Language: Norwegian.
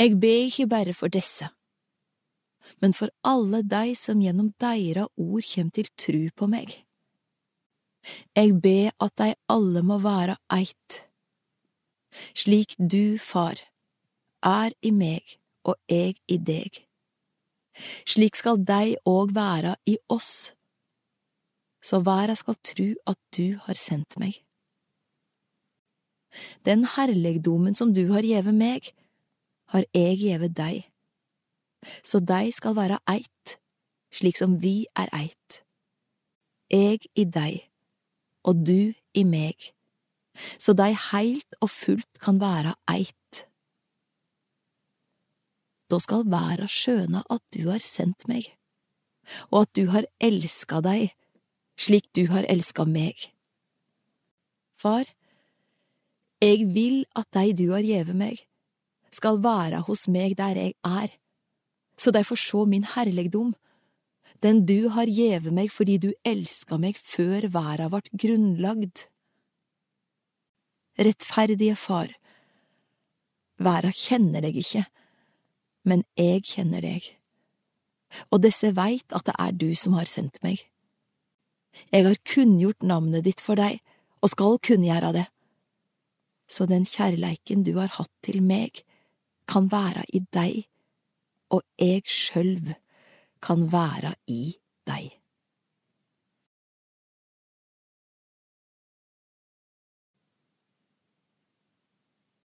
Eg ber ikkje berre for desse, men for alle dei som gjennom deira ord kjem til tru på meg. Eg ber at dei alle må være eit, slik du, Far, er i meg og eg i deg. Slik skal dei òg være i oss, så verda skal tru at du har sendt meg. Den herlegdomen som du har gjeve meg, har eg gjeve dei, så dei skal være eit, slik som vi er eit. Eg i dei, og du i meg, så dei heilt og fullt kan være eit. Da skal verda skjøna at du har sendt meg, og at du har elska dei slik du har elska meg. Far, eg vil at dei du har gjeve meg, skal være hos meg der jeg er, så de får se min herligdom, den du har gjeve meg fordi du elska meg før verda vart grunnlagd. Rettferdige Far, verda kjenner deg ikke, men jeg kjenner deg, og disse veit at det er du som har sendt meg. Jeg har kunngjort navnet ditt for deg, og skal kunngjøre det, så den kjærleiken du har hatt til meg, kan være i deg, og eg sjølv kan være i